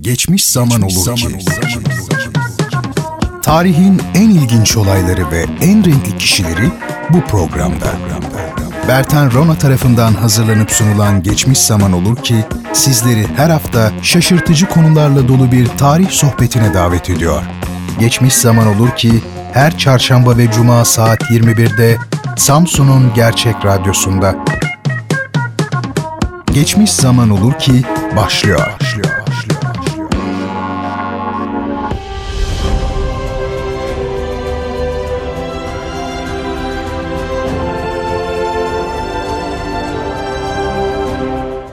Geçmiş zaman olur ki. Tarihin en ilginç olayları ve en renkli kişileri bu programda. Bertan Rona tarafından hazırlanıp sunulan Geçmiş Zaman Olur ki sizleri her hafta şaşırtıcı konularla dolu bir tarih sohbetine davet ediyor. Geçmiş Zaman Olur ki her çarşamba ve cuma saat 21'de Samsun'un Gerçek Radyosu'nda. Geçmiş Zaman Olur ki başlıyor. başlıyor.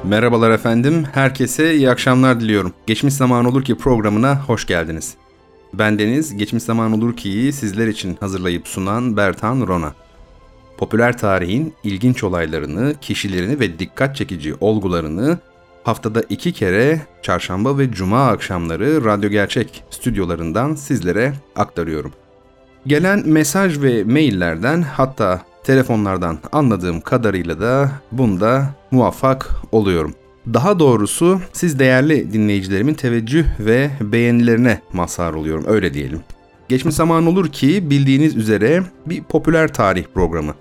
Merhabalar efendim, herkese iyi akşamlar diliyorum. Geçmiş Zaman Olur Ki programına hoş geldiniz. Ben Deniz, Geçmiş Zaman Olur Ki'yi sizler için hazırlayıp sunan Bertan Rona. Popüler tarihin ilginç olaylarını, kişilerini ve dikkat çekici olgularını haftada iki kere çarşamba ve cuma akşamları Radyo Gerçek stüdyolarından sizlere aktarıyorum. Gelen mesaj ve maillerden hatta telefonlardan anladığım kadarıyla da bunda muvaffak oluyorum. Daha doğrusu siz değerli dinleyicilerimin teveccüh ve beğenilerine mazhar oluyorum öyle diyelim. Geçmiş zaman olur ki bildiğiniz üzere bir popüler tarih programı.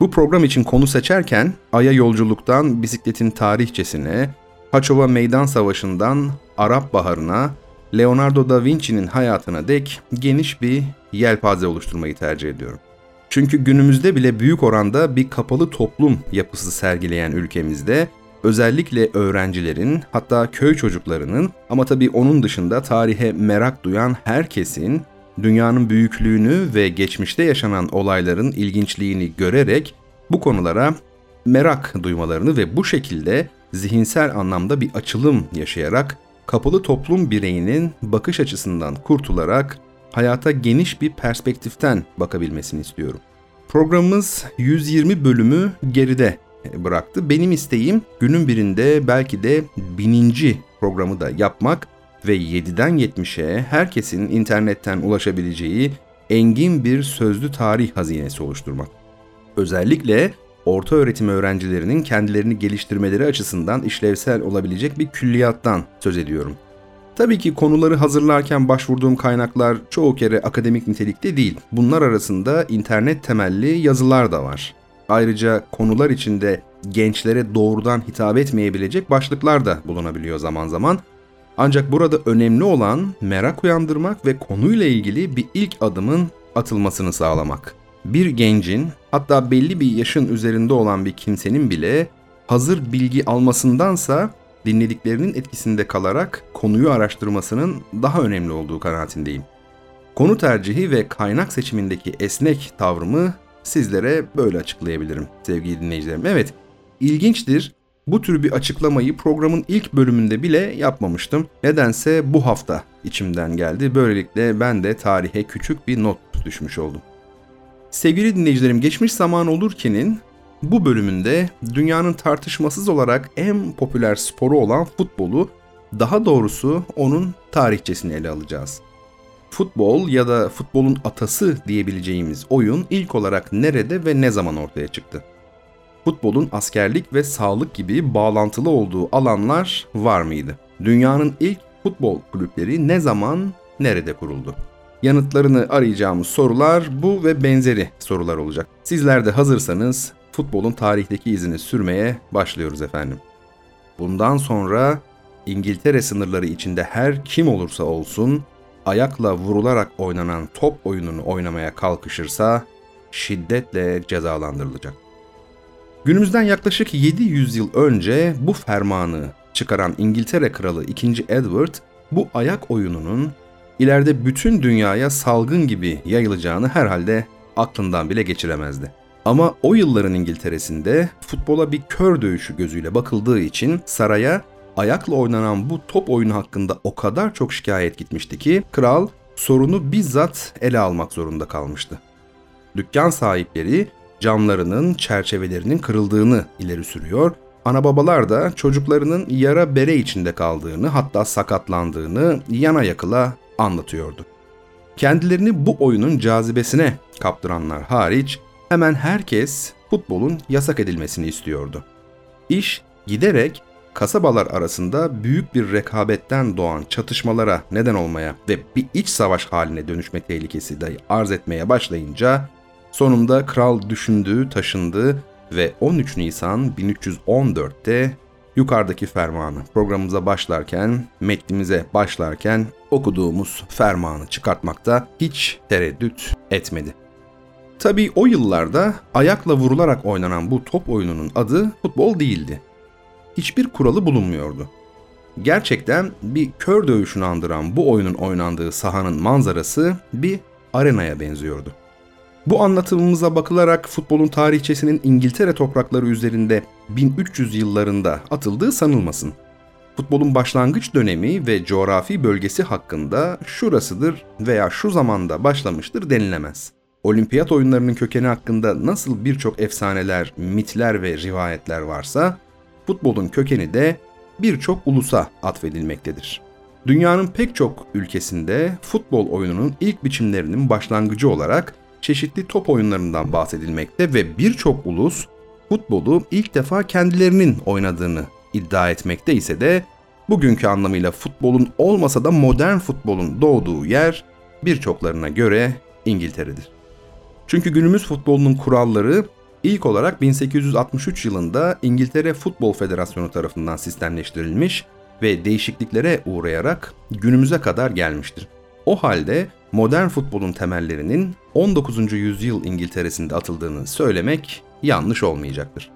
Bu program için konu seçerken Ay'a yolculuktan bisikletin tarihçesine, Haçova Meydan Savaşı'ndan Arap Baharı'na, Leonardo da Vinci'nin hayatına dek geniş bir yelpaze oluşturmayı tercih ediyorum. Çünkü günümüzde bile büyük oranda bir kapalı toplum yapısı sergileyen ülkemizde özellikle öğrencilerin hatta köy çocuklarının ama tabii onun dışında tarihe merak duyan herkesin dünyanın büyüklüğünü ve geçmişte yaşanan olayların ilginçliğini görerek bu konulara merak duymalarını ve bu şekilde zihinsel anlamda bir açılım yaşayarak kapalı toplum bireyinin bakış açısından kurtularak hayata geniş bir perspektiften bakabilmesini istiyorum. Programımız 120 bölümü geride bıraktı. Benim isteğim günün birinde belki de bininci programı da yapmak ve 7'den 70'e herkesin internetten ulaşabileceği engin bir sözlü tarih hazinesi oluşturmak. Özellikle orta öğretim öğrencilerinin kendilerini geliştirmeleri açısından işlevsel olabilecek bir külliyattan söz ediyorum. Tabii ki konuları hazırlarken başvurduğum kaynaklar çoğu kere akademik nitelikte değil. Bunlar arasında internet temelli yazılar da var. Ayrıca konular içinde gençlere doğrudan hitap etmeyebilecek başlıklar da bulunabiliyor zaman zaman. Ancak burada önemli olan merak uyandırmak ve konuyla ilgili bir ilk adımın atılmasını sağlamak. Bir gencin hatta belli bir yaşın üzerinde olan bir kimsenin bile hazır bilgi almasındansa dinlediklerinin etkisinde kalarak konuyu araştırmasının daha önemli olduğu kanaatindeyim. Konu tercihi ve kaynak seçimindeki esnek tavrımı sizlere böyle açıklayabilirim sevgili dinleyicilerim. Evet, ilginçtir. Bu tür bir açıklamayı programın ilk bölümünde bile yapmamıştım. Nedense bu hafta içimden geldi. Böylelikle ben de tarihe küçük bir not düşmüş oldum. Sevgili dinleyicilerim, geçmiş zaman olurkenin bu bölümünde dünyanın tartışmasız olarak en popüler sporu olan futbolu, daha doğrusu onun tarihçesini ele alacağız. Futbol ya da futbolun atası diyebileceğimiz oyun ilk olarak nerede ve ne zaman ortaya çıktı? Futbolun askerlik ve sağlık gibi bağlantılı olduğu alanlar var mıydı? Dünyanın ilk futbol kulüpleri ne zaman, nerede kuruldu? Yanıtlarını arayacağımız sorular bu ve benzeri sorular olacak. Sizler de hazırsanız futbolun tarihteki izini sürmeye başlıyoruz efendim. Bundan sonra İngiltere sınırları içinde her kim olursa olsun ayakla vurularak oynanan top oyununu oynamaya kalkışırsa şiddetle cezalandırılacak. Günümüzden yaklaşık 700 yıl önce bu fermanı çıkaran İngiltere Kralı 2. Edward bu ayak oyununun ileride bütün dünyaya salgın gibi yayılacağını herhalde aklından bile geçiremezdi. Ama o yılların İngiltere'sinde futbola bir kör dövüşü gözüyle bakıldığı için saraya ayakla oynanan bu top oyunu hakkında o kadar çok şikayet gitmişti ki kral sorunu bizzat ele almak zorunda kalmıştı. Dükkan sahipleri camlarının, çerçevelerinin kırıldığını ileri sürüyor. Ana babalar da çocuklarının yara bere içinde kaldığını hatta sakatlandığını yana yakıla anlatıyordu. Kendilerini bu oyunun cazibesine kaptıranlar hariç hemen herkes futbolun yasak edilmesini istiyordu. İş giderek kasabalar arasında büyük bir rekabetten doğan çatışmalara neden olmaya ve bir iç savaş haline dönüşme tehlikesi de arz etmeye başlayınca sonunda kral düşündü, taşındı ve 13 Nisan 1314'te yukarıdaki fermanı programımıza başlarken, metnimize başlarken okuduğumuz fermanı çıkartmakta hiç tereddüt etmedi. Tabii o yıllarda ayakla vurularak oynanan bu top oyununun adı futbol değildi. Hiçbir kuralı bulunmuyordu. Gerçekten bir kör dövüşünü andıran bu oyunun oynandığı sahanın manzarası bir arenaya benziyordu. Bu anlatımımıza bakılarak futbolun tarihçesinin İngiltere toprakları üzerinde 1300 yıllarında atıldığı sanılmasın. Futbolun başlangıç dönemi ve coğrafi bölgesi hakkında şurasıdır veya şu zamanda başlamıştır denilemez. Olimpiyat oyunlarının kökeni hakkında nasıl birçok efsaneler, mitler ve rivayetler varsa, futbolun kökeni de birçok ulusa atfedilmektedir. Dünyanın pek çok ülkesinde futbol oyununun ilk biçimlerinin başlangıcı olarak çeşitli top oyunlarından bahsedilmekte ve birçok ulus futbolu ilk defa kendilerinin oynadığını iddia etmekte ise de bugünkü anlamıyla futbolun olmasa da modern futbolun doğduğu yer birçoklarına göre İngiltere'dir. Çünkü günümüz futbolunun kuralları ilk olarak 1863 yılında İngiltere Futbol Federasyonu tarafından sistemleştirilmiş ve değişikliklere uğrayarak günümüze kadar gelmiştir. O halde modern futbolun temellerinin 19. yüzyıl İngiltere'sinde atıldığını söylemek yanlış olmayacaktır.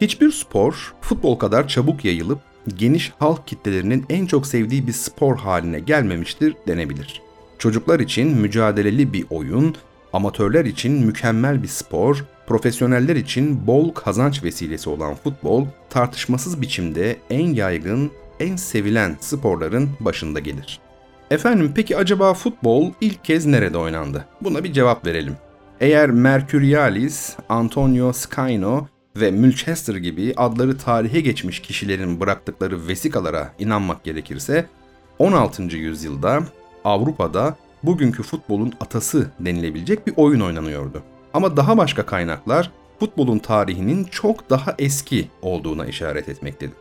Hiçbir spor futbol kadar çabuk yayılıp geniş halk kitlelerinin en çok sevdiği bir spor haline gelmemiştir denebilir. Çocuklar için mücadeleli bir oyun, amatörler için mükemmel bir spor, profesyoneller için bol kazanç vesilesi olan futbol tartışmasız biçimde en yaygın, en sevilen sporların başında gelir. Efendim peki acaba futbol ilk kez nerede oynandı? Buna bir cevap verelim. Eğer Mercurialis, Antonio Scino ve Mulchester gibi adları tarihe geçmiş kişilerin bıraktıkları vesikalara inanmak gerekirse 16. yüzyılda Avrupa'da bugünkü futbolun atası denilebilecek bir oyun oynanıyordu. Ama daha başka kaynaklar futbolun tarihinin çok daha eski olduğuna işaret etmektedir.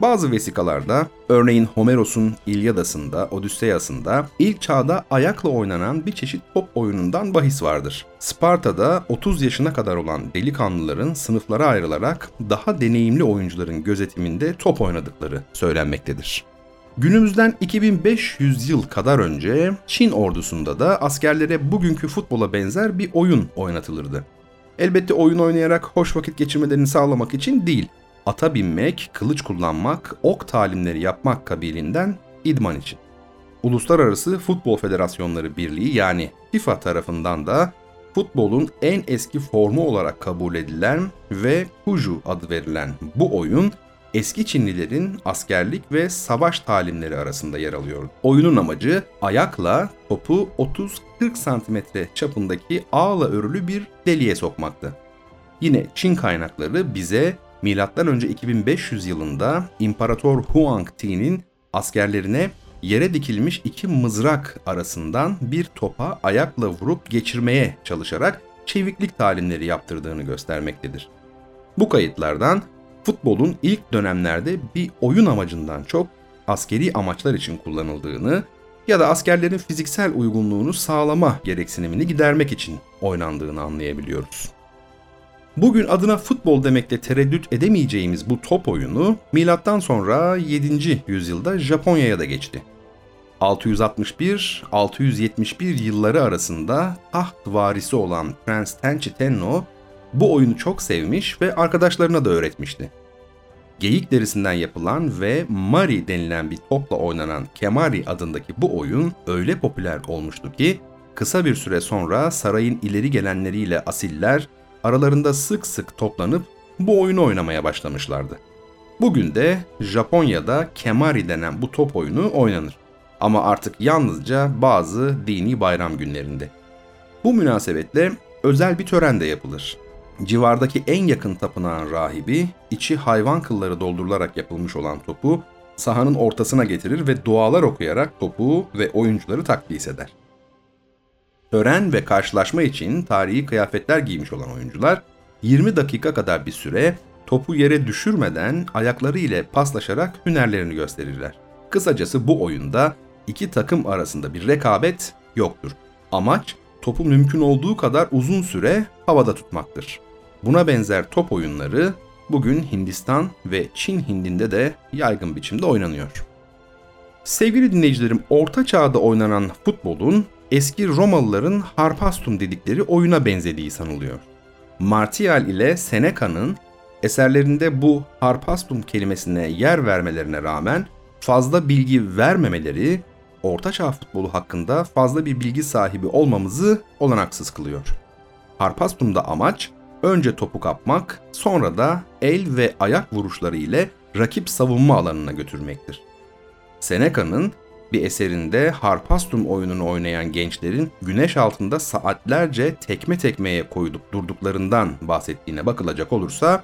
Bazı vesikalarda, örneğin Homeros'un İlyadası'nda, Odüsseyas'ında ilk çağda ayakla oynanan bir çeşit top oyunundan bahis vardır. Sparta'da 30 yaşına kadar olan delikanlıların sınıflara ayrılarak daha deneyimli oyuncuların gözetiminde top oynadıkları söylenmektedir. Günümüzden 2500 yıl kadar önce Çin ordusunda da askerlere bugünkü futbola benzer bir oyun oynatılırdı. Elbette oyun oynayarak hoş vakit geçirmelerini sağlamak için değil, ata binmek, kılıç kullanmak, ok talimleri yapmak kabilinden idman için. Uluslararası Futbol Federasyonları Birliği yani FIFA tarafından da futbolun en eski formu olarak kabul edilen ve Kuju adı verilen bu oyun eski Çinlilerin askerlik ve savaş talimleri arasında yer alıyor. Oyunun amacı ayakla topu 30-40 santimetre çapındaki ağla örülü bir deliğe sokmaktı. Yine Çin kaynakları bize M.Ö. 2500 yılında İmparator Huang Ti'nin askerlerine yere dikilmiş iki mızrak arasından bir topa ayakla vurup geçirmeye çalışarak çeviklik talimleri yaptırdığını göstermektedir. Bu kayıtlardan futbolun ilk dönemlerde bir oyun amacından çok askeri amaçlar için kullanıldığını ya da askerlerin fiziksel uygunluğunu sağlama gereksinimini gidermek için oynandığını anlayabiliyoruz. Bugün adına futbol demekte tereddüt edemeyeceğimiz bu top oyunu milattan sonra 7. yüzyılda Japonya'ya da geçti. 661-671 yılları arasında taht varisi olan Prens Tenchi Tenno bu oyunu çok sevmiş ve arkadaşlarına da öğretmişti. Geyik derisinden yapılan ve mari denilen bir topla oynanan kemari adındaki bu oyun öyle popüler olmuştu ki kısa bir süre sonra sarayın ileri gelenleriyle asiller aralarında sık sık toplanıp bu oyunu oynamaya başlamışlardı. Bugün de Japonya'da kemari denen bu top oyunu oynanır. Ama artık yalnızca bazı dini bayram günlerinde. Bu münasebetle özel bir tören de yapılır. Civardaki en yakın tapınağın rahibi, içi hayvan kılları doldurularak yapılmış olan topu sahanın ortasına getirir ve dualar okuyarak topu ve oyuncuları takdis eder. Tören ve karşılaşma için tarihi kıyafetler giymiş olan oyuncular 20 dakika kadar bir süre topu yere düşürmeden ayakları ile paslaşarak hünerlerini gösterirler. Kısacası bu oyunda iki takım arasında bir rekabet yoktur. Amaç topu mümkün olduğu kadar uzun süre havada tutmaktır. Buna benzer top oyunları bugün Hindistan ve Çin Hindi'nde de yaygın biçimde oynanıyor. Sevgili dinleyicilerim, Orta Çağ'da oynanan futbolun eski Romalıların harpastum dedikleri oyuna benzediği sanılıyor. Martial ile Seneca'nın eserlerinde bu harpastum kelimesine yer vermelerine rağmen fazla bilgi vermemeleri Ortaçağ futbolu hakkında fazla bir bilgi sahibi olmamızı olanaksız kılıyor. Harpastum'da amaç önce topu kapmak, sonra da el ve ayak vuruşları ile rakip savunma alanına götürmektir. Seneca'nın bir eserinde Harpastum oyununu oynayan gençlerin güneş altında saatlerce tekme tekmeye koyup durduklarından bahsettiğine bakılacak olursa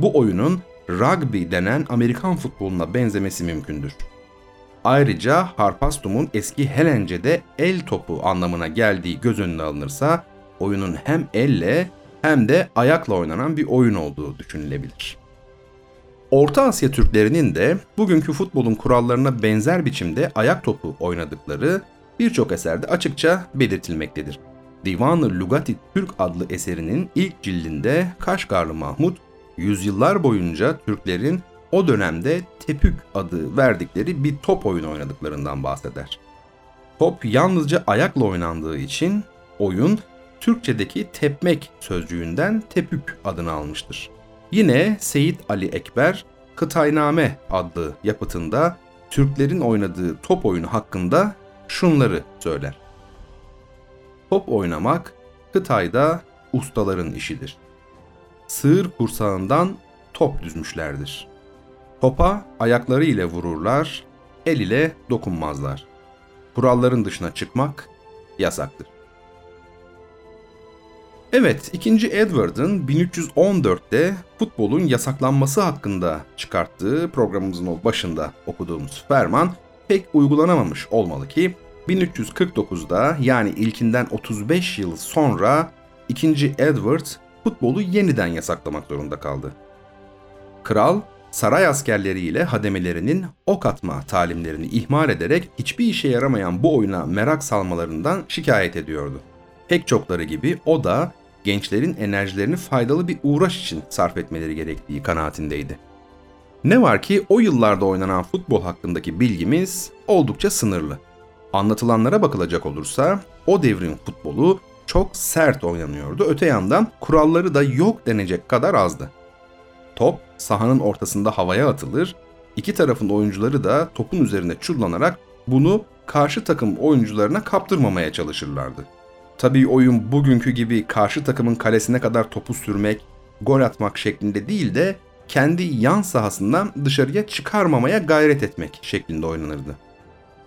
bu oyunun rugby denen Amerikan futboluna benzemesi mümkündür. Ayrıca Harpastum'un eski Helence'de el topu anlamına geldiği göz önüne alınırsa oyunun hem elle hem de ayakla oynanan bir oyun olduğu düşünülebilir. Orta Asya Türklerinin de bugünkü futbolun kurallarına benzer biçimde ayak topu oynadıkları birçok eserde açıkça belirtilmektedir. Divan-ı Lugati Türk adlı eserinin ilk cildinde Kaşgarlı Mahmut, yüzyıllar boyunca Türklerin o dönemde tepük adı verdikleri bir top oyunu oynadıklarından bahseder. Top yalnızca ayakla oynandığı için oyun Türkçedeki tepmek sözcüğünden tepük adını almıştır. Yine Seyit Ali Ekber Kıtayname adlı yapıtında Türklerin oynadığı top oyunu hakkında şunları söyler. Top oynamak Kıtay'da ustaların işidir. Sığır kursağından top düzmüşlerdir. Topa ayakları ile vururlar, el ile dokunmazlar. Kuralların dışına çıkmak yasaktır. Evet, 2. Edward'ın 1314'te futbolun yasaklanması hakkında çıkarttığı programımızın başında okuduğumuz ferman pek uygulanamamış olmalı ki 1349'da yani ilkinden 35 yıl sonra 2. Edward futbolu yeniden yasaklamak zorunda kaldı. Kral saray askerleriyle hademelerinin ok atma talimlerini ihmal ederek hiçbir işe yaramayan bu oyuna merak salmalarından şikayet ediyordu. Pek çokları gibi o da gençlerin enerjilerini faydalı bir uğraş için sarf etmeleri gerektiği kanaatindeydi. Ne var ki o yıllarda oynanan futbol hakkındaki bilgimiz oldukça sınırlı. Anlatılanlara bakılacak olursa o devrin futbolu çok sert oynanıyordu. Öte yandan kuralları da yok denecek kadar azdı. Top sahanın ortasında havaya atılır, iki tarafın oyuncuları da topun üzerine çullanarak bunu karşı takım oyuncularına kaptırmamaya çalışırlardı. Tabii oyun bugünkü gibi karşı takımın kalesine kadar topu sürmek, gol atmak şeklinde değil de kendi yan sahasından dışarıya çıkarmamaya gayret etmek şeklinde oynanırdı.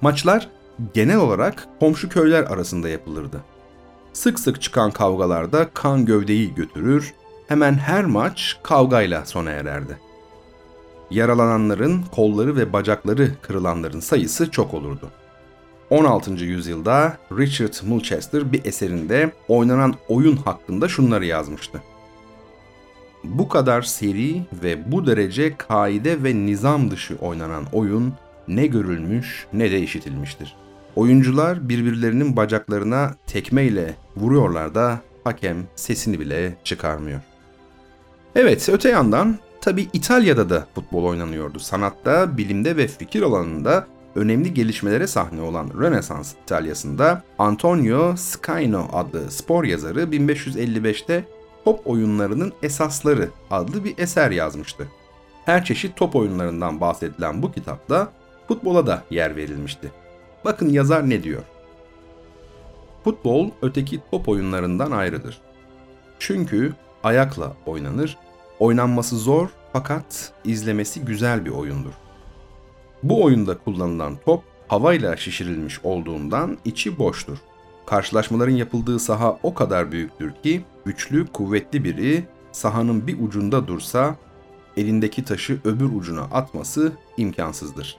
Maçlar genel olarak komşu köyler arasında yapılırdı. Sık sık çıkan kavgalarda kan gövdeyi götürür, hemen her maç kavgayla sona ererdi. Yaralananların, kolları ve bacakları kırılanların sayısı çok olurdu. 16. yüzyılda Richard Mulchester bir eserinde oynanan oyun hakkında şunları yazmıştı. Bu kadar seri ve bu derece kaide ve nizam dışı oynanan oyun ne görülmüş ne de işitilmiştir. Oyuncular birbirlerinin bacaklarına tekmeyle vuruyorlar da hakem sesini bile çıkarmıyor. Evet öte yandan tabi İtalya'da da futbol oynanıyordu. Sanatta, bilimde ve fikir alanında önemli gelişmelere sahne olan Rönesans İtalya'sında Antonio Scaino adlı spor yazarı 1555'te Top Oyunlarının Esasları adlı bir eser yazmıştı. Her çeşit top oyunlarından bahsedilen bu kitapta futbola da yer verilmişti. Bakın yazar ne diyor? Futbol öteki top oyunlarından ayrıdır. Çünkü ayakla oynanır, oynanması zor fakat izlemesi güzel bir oyundur. Bu oyunda kullanılan top havayla şişirilmiş olduğundan içi boştur. Karşılaşmaların yapıldığı saha o kadar büyüktür ki güçlü, kuvvetli biri sahanın bir ucunda dursa elindeki taşı öbür ucuna atması imkansızdır.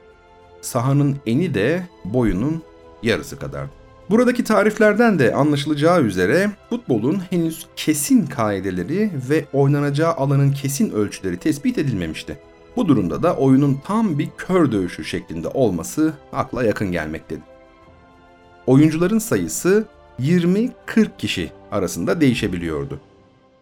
Sahanın eni de boyunun yarısı kadardır. Buradaki tariflerden de anlaşılacağı üzere futbolun henüz kesin kaideleri ve oynanacağı alanın kesin ölçüleri tespit edilmemişti. Bu durumda da oyunun tam bir kör dövüşü şeklinde olması akla yakın gelmektedir. Oyuncuların sayısı 20-40 kişi arasında değişebiliyordu.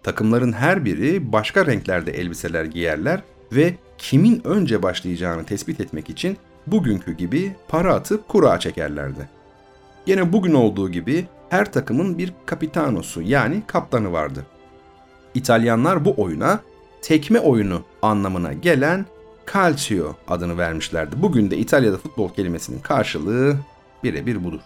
Takımların her biri başka renklerde elbiseler giyerler ve kimin önce başlayacağını tespit etmek için bugünkü gibi para atıp kura çekerlerdi. Yine bugün olduğu gibi her takımın bir kapitanosu yani kaptanı vardı. İtalyanlar bu oyuna tekme oyunu anlamına gelen calcio adını vermişlerdi. Bugün de İtalya'da futbol kelimesinin karşılığı birebir budur.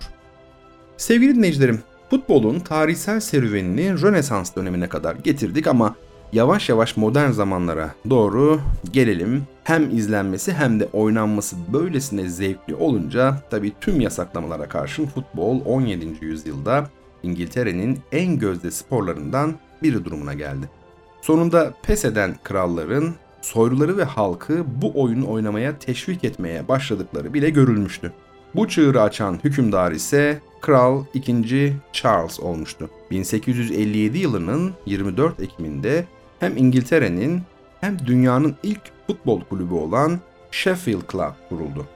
Sevgili dinleyicilerim, futbolun tarihsel serüvenini Rönesans dönemine kadar getirdik ama yavaş yavaş modern zamanlara doğru gelelim. Hem izlenmesi hem de oynanması böylesine zevkli olunca tabii tüm yasaklamalara karşın futbol 17. yüzyılda İngiltere'nin en gözde sporlarından biri durumuna geldi. Sonunda pes eden kralların soyluları ve halkı bu oyunu oynamaya teşvik etmeye başladıkları bile görülmüştü. Bu çığırı açan hükümdar ise Kral 2. Charles olmuştu. 1857 yılının 24 Ekim'inde hem İngiltere'nin hem dünyanın ilk futbol kulübü olan Sheffield Club kuruldu.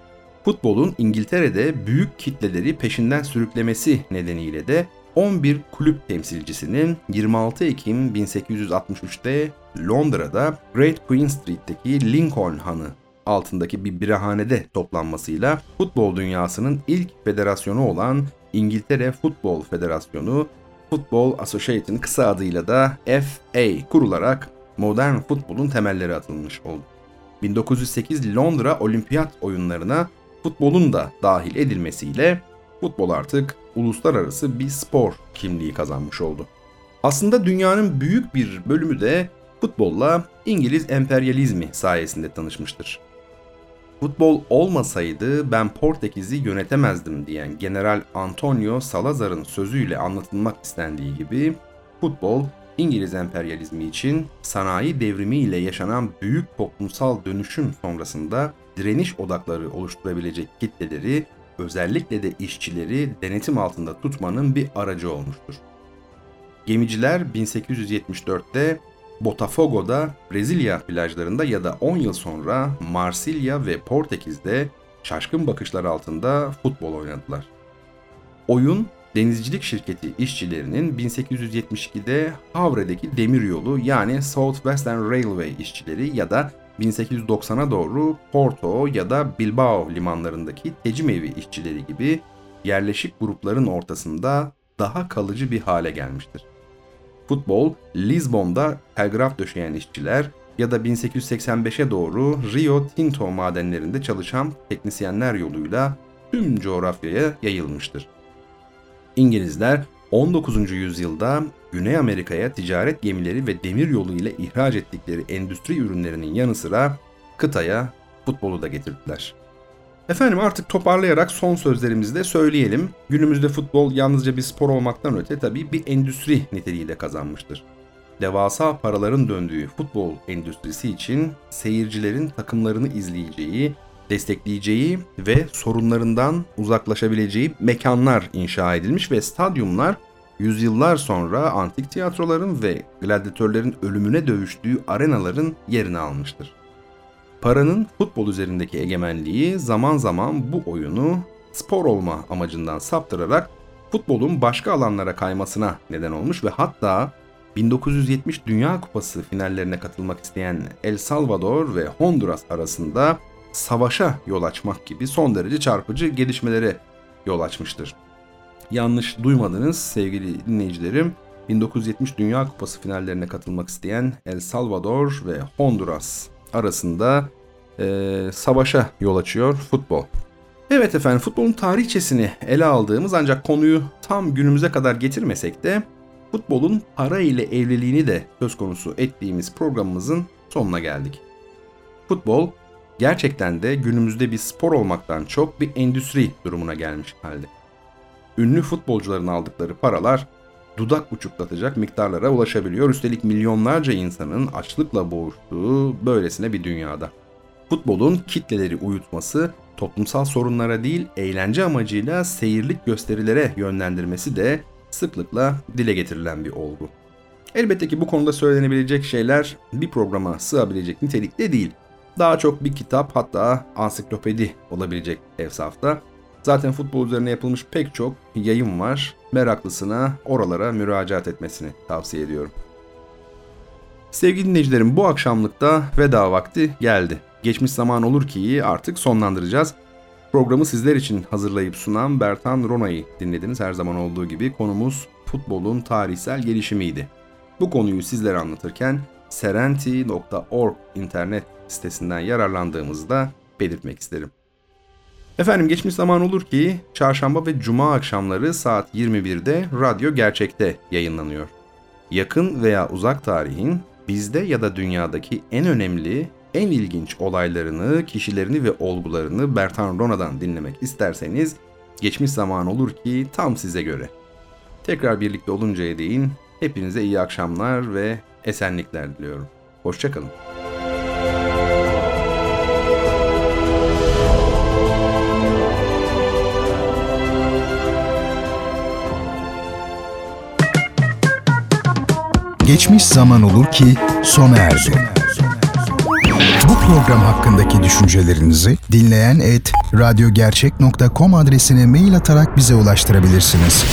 Futbolun İngiltere'de büyük kitleleri peşinden sürüklemesi nedeniyle de 11 kulüp temsilcisinin 26 Ekim 1863'te Londra'da Great Queen Street'teki Lincoln Hanı altındaki bir birahanede toplanmasıyla futbol dünyasının ilk federasyonu olan İngiltere Futbol Federasyonu Football Association kısa adıyla da FA kurularak modern futbolun temelleri atılmış oldu. 1908 Londra Olimpiyat oyunlarına futbolun da dahil edilmesiyle futbol artık uluslararası bir spor kimliği kazanmış oldu. Aslında dünyanın büyük bir bölümü de futbolla İngiliz emperyalizmi sayesinde tanışmıştır. Futbol olmasaydı ben Portekiz'i yönetemezdim diyen General Antonio Salazar'ın sözüyle anlatılmak istendiği gibi futbol İngiliz emperyalizmi için sanayi devrimi ile yaşanan büyük toplumsal dönüşüm sonrasında direniş odakları oluşturabilecek kitleleri özellikle de işçileri denetim altında tutmanın bir aracı olmuştur. Gemiciler 1874'te Botafogo'da, Brezilya plajlarında ya da 10 yıl sonra Marsilya ve Portekiz'de şaşkın bakışlar altında futbol oynadılar. Oyun, denizcilik şirketi işçilerinin 1872'de Havre'deki demiryolu yani South Western Railway işçileri ya da 1890'a doğru Porto ya da Bilbao limanlarındaki tecim evi işçileri gibi yerleşik grupların ortasında daha kalıcı bir hale gelmiştir. Futbol, Lisbon'da telgraf döşeyen işçiler ya da 1885'e doğru Rio Tinto madenlerinde çalışan teknisyenler yoluyla tüm coğrafyaya yayılmıştır. İngilizler 19. yüzyılda Güney Amerika'ya ticaret gemileri ve demir yolu ile ihraç ettikleri endüstri ürünlerinin yanı sıra kıtaya futbolu da getirdiler. Efendim artık toparlayarak son sözlerimizi de söyleyelim. Günümüzde futbol yalnızca bir spor olmaktan öte tabii bir endüstri niteliği de kazanmıştır. Devasa paraların döndüğü futbol endüstrisi için seyircilerin takımlarını izleyeceği, destekleyeceği ve sorunlarından uzaklaşabileceği mekanlar inşa edilmiş ve stadyumlar yüzyıllar sonra antik tiyatroların ve gladyatörlerin ölümüne dövüştüğü arenaların yerini almıştır. Paranın futbol üzerindeki egemenliği zaman zaman bu oyunu spor olma amacından saptırarak futbolun başka alanlara kaymasına neden olmuş ve hatta 1970 Dünya Kupası finallerine katılmak isteyen El Salvador ve Honduras arasında savaşa yol açmak gibi son derece çarpıcı gelişmelere yol açmıştır. Yanlış duymadınız sevgili dinleyicilerim. 1970 Dünya Kupası finallerine katılmak isteyen El Salvador ve Honduras arasında e, savaşa yol açıyor futbol. Evet efendim futbolun tarihçesini ele aldığımız ancak konuyu tam günümüze kadar getirmesek de futbolun para ile evliliğini de söz konusu ettiğimiz programımızın sonuna geldik. Futbol gerçekten de günümüzde bir spor olmaktan çok bir endüstri durumuna gelmiş halde. Ünlü futbolcuların aldıkları paralar dudak uçuklatacak miktarlara ulaşabiliyor. Üstelik milyonlarca insanın açlıkla boğuştuğu böylesine bir dünyada. Futbolun kitleleri uyutması toplumsal sorunlara değil eğlence amacıyla seyirlik gösterilere yönlendirmesi de sıklıkla dile getirilen bir olgu. Elbette ki bu konuda söylenebilecek şeyler bir programa sığabilecek nitelikte değil. Daha çok bir kitap hatta ansiklopedi olabilecek evsafta. Zaten futbol üzerine yapılmış pek çok yayın var. Meraklısına oralara müracaat etmesini tavsiye ediyorum. Sevgili dinleyicilerim bu akşamlıkta veda vakti geldi. Geçmiş zaman olur ki artık sonlandıracağız. Programı sizler için hazırlayıp sunan Bertan Rona'yı dinlediniz. Her zaman olduğu gibi konumuz futbolun tarihsel gelişimiydi. Bu konuyu sizlere anlatırken serenti.org internet sitesinden yararlandığımızda belirtmek isterim. Efendim geçmiş zaman olur ki çarşamba ve cuma akşamları saat 21'de Radyo Gerçek'te yayınlanıyor. Yakın veya uzak tarihin bizde ya da dünyadaki en önemli, en ilginç olaylarını, kişilerini ve olgularını Bertan Rona'dan dinlemek isterseniz geçmiş zaman olur ki tam size göre. Tekrar birlikte oluncaya değin hepinize iyi akşamlar ve esenlikler diliyorum. Hoşçakalın. Geçmiş zaman olur ki sona erdi. Bu program hakkındaki düşüncelerinizi dinleyen et radyogercek.com adresine mail atarak bize ulaştırabilirsiniz.